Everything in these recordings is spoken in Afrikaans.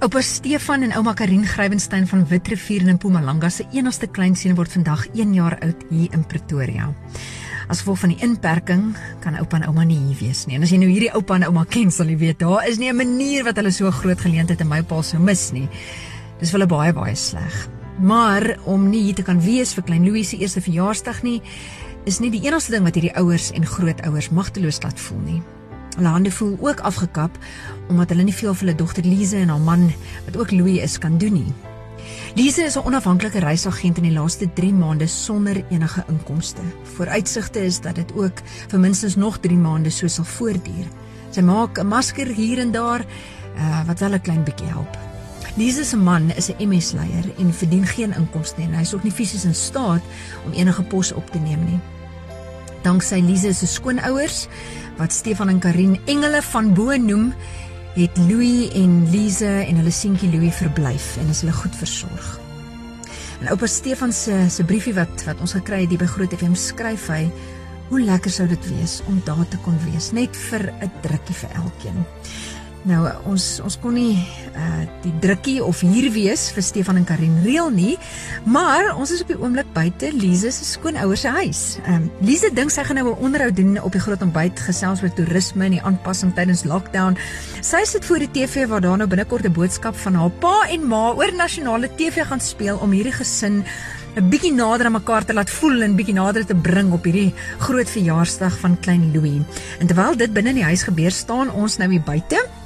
Oupa Stefan en ouma Karin Grywenstein van Witrifuur in Mpumalanga se enigste kleinseun word vandag 1 jaar oud hier in Pretoria. As gevolg van die inperking kan oupa en ouma nie hier wees nie. En as jy nou hierdie oupa en ouma ken, sal jy weet daar is nie 'n manier wat hulle so groot geleentheid in my pa sou mis nie. Dis vir hulle baie baie sleg. Maar om nie hier te kan wees vir klein Louis se eerste verjaarsdag nie, is nie die enigste ding wat hierdie ouers en grootouers magteloos laat voel nie. Hulle hande voel ook afgekap omdat hulle nie veel vir hulle dogter Lize en haar man wat ook Louis is kan doen nie. Lize is 'n onafhanklike reisagent in die laaste 3 maande sonder enige inkomste. Vooruitsigte is dat dit ook vir minstens nog 3 maande so sal voortduur. Sy maak 'n masker hier en daar uh, wat wel 'n klein bietjie help. Lize se man is 'n MS-leier en verdien geen inkomste nie en hy is ook nie fisies in staat om enige pos op te neem nie. Danksy Lize se skoonouers wat Stefan en Karin engele van bo noem, het Louis en Lize en hulle seentjie Louis verblyf en is hulle goed versorg. En oupa Stefan se se briefie wat wat ons gekry het hier by Groot FM skryf hy hoe lekker sou dit wees om daar te kon wees net vir 'n drukkie vir elkeen. Nou ons ons kon nie uh die drukkie of hier wees vir Stefan en Karin reël nie, maar ons is op die oomblik buite Lize se skoonouers se huis. Ehm um, Lize dink sy gaan nou 'n onderhoud doen op die groot ontbyt gesels oor toerisme en die aanpassing tydens lockdown. Sy sit voor die TV waar daar nou binnekort 'n boodskap van haar pa en ma oor nasionale TV gaan speel om hierdie gesin 'n bietjie nader aan mekaar te laat voel en bietjie nader te bring op hierdie groot verjaarsdag van klein Louis. En terwyl dit binne in die huis gebeur, staan ons nou hier buite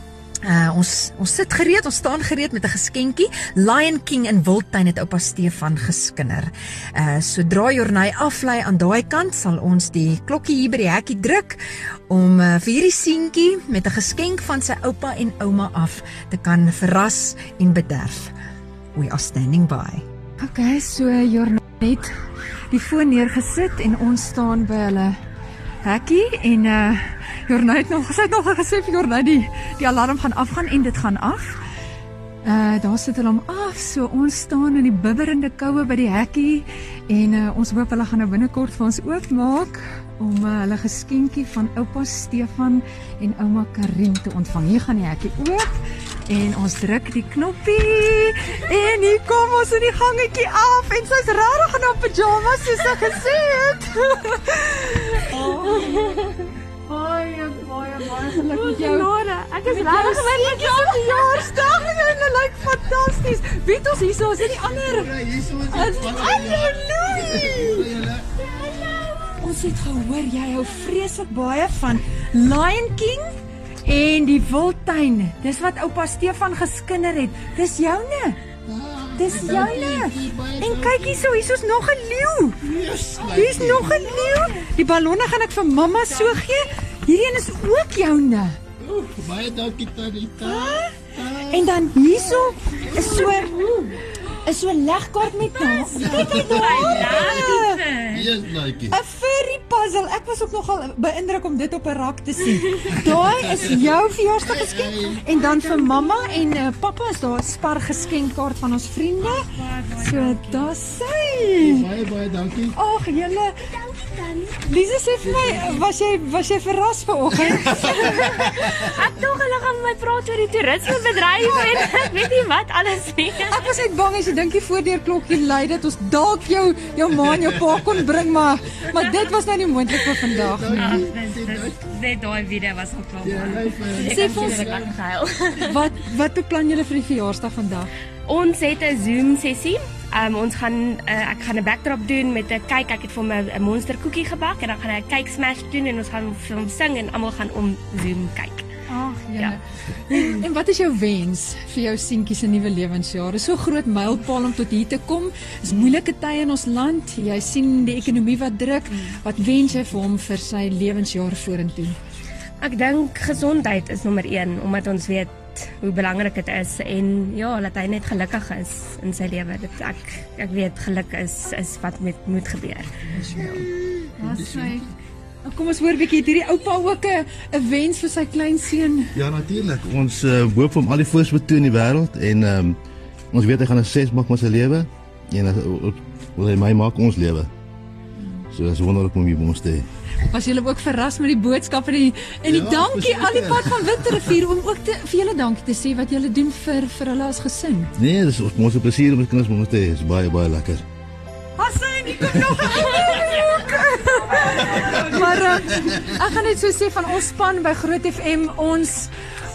Uh, ons ons sit gereed, ons staan gereed met 'n geskenkie. Lion King in Wildtuin het oupa Stefan geskinder. Uh sodra Jornay aflei aan daai kant, sal ons die klokkie hier by die hekkie druk om uh, vir hierdie seentjie met 'n geskenk van sy oupa en ouma af te kan verras en bederf. We are standing by. Okay, so Jornay het die foon neergesit en ons staan by hulle hekkie en uh Jornay het nog gesê nog gesê vir Jornay die die alarm gaan afgaan en dit gaan af. Uh daar sit hulle hom af. So ons staan in die bibberende koue by die hekkie en uh, ons hoop hulle gaan nou binnekort vir ons oopmaak om uh, hulle geskenkie van oupa Stefan en ouma Karin te ontvang. Hier gaan die hekkie oop en ons druk die knoppie en hier kom ons in die gangetjie af en sy's regtig in haar pyjamas soos sy gesê het. gelukkig jou. Nora, ek is regtig gelukkig jou verjaarsdag en dit lyk fantasties. Wie het ons hierso? Is dit die ander? Ja, hierso is dit. Halleluja. Ons het gehoor jy hou vreeslik baie van Lion King en die Wildtuin. Dis wat oupa Stefan geskinder het. Dis joune. Dis joune. En kyk hierso, hierso's nog 'n leeu. Hier's nog 'n leeu. Die ballonne gaan ek vir mamma so gee. Hierdie een is ook joune. Ooh, baie dankie Tanita. En dan hierso is so is so 'n legkaart met naam. Kyk net daar. Hier is netjie. 'n Furry puzzle. Ek was ook nogal beïndruk om dit op 'n rak te sien. Daai is jou verjaarsdag geskenk en dan vir mamma en uh, pappa is daar 'n spar geskenkkaart van ons vriende. So daar sê. Baie baie dankie. Ag, julle Lisa sê vir my, was jy was jy verras vanoggend? ek dink hulle gaan met my praat oor die toerismebedryf en ek weet nie wat alles nie. Ek was net bang as jy dink die voordeur klokkie lui dat ons dalk jou jou ma en jou pa kon bring, maar maar dit was nou nie moontlik vir vandag nie. Net daai video was ook wel. Ja, sê vir ons. Wat wat beplan julle vir die verjaarsdag vandag? Ons het 'n Zoom sessie. Um, ons gaan uh, ek gaan 'n backdrop doen met 'n kyk ek het vir my 'n monster koekie gebak en dan gaan ek 'n kyk smash doen en ons gaan film sing en almal gaan om Zoom kyk. Ag, ja. En wat is jou wens vir jou seentjie se nuwe lewensjaar? Dis so groot mylpaal om tot hier te kom. Dis moeilike tye in ons land. Jy sien die ekonomie wat druk. Wat wens jy vir hom vir sy lewensjaar vorentoe? Ek dink gesondheid is nommer 1 omdat ons weet hoe belangrik dit is en ja, dat hy net gelukkig is in sy lewe. Dit ek ek weet geluk is is wat met moet gebeur. Ja, sy. Kom ons hoor bietjie hierdie oupa ook 'n 'n wens vir sy kleinseun. Ja, natuurlik. Ons uh, hoop vir hom al die voorspoed toe in die wêreld en ehm um, ons weet hy gaan 'n ses maak met sy lewe en uh, wil hy my maak ons lewe. So dis wonderlik om hier by ons te hê. Was julle ook verras met die boodskap en die en die Ja, dankie al die pad van Witrifuur om ook te vir julle dankie te sê wat julle doen vir vir hulle as gesin. Nee, dis ons ons 'n plesier om ons kinders met ons te hê. Dis baie baie lekker. Hassan, ek kom nog Maar uh, ek gaan net so sê van ons span by Groot FM ons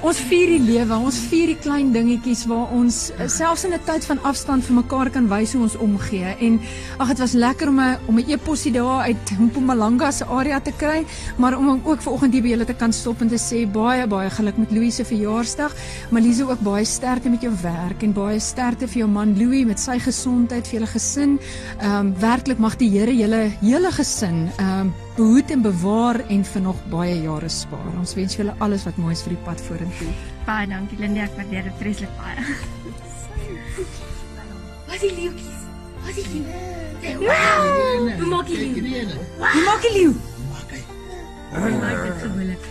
ons vier die lewe, ons vier die klein dingetjies waar ons uh, selfs in 'n tyd van afstand vir mekaar kan wys hoe ons omgee. En ag dit was lekker om 'n om 'n e-posie daar uit Mpumalanga se area te kry, maar om ook vanoggend hier by julle te kan stop en te sê baie baie geluk met Louis se verjaarsdag. Malise ook baie sterkte met jou werk en baie sterkte vir jou man Louis met sy gesondheid vir julle gesin. Ehm um, werklik mag die Here julle hele gesin ehm um, behoed en bewaar en vir nog baie jare spaar. Ons wens julle alles wat moois vir die pad vorentoe. Baie dankie Lindy, ek waardeer dit vreeslik baie. Wat die leeuetjies? Wat die leeu? Wow! Hoe maak jy leeu? Hoe maak die leeu? Maak dit gewoonlik.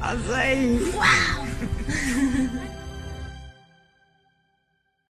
Asai. Wow!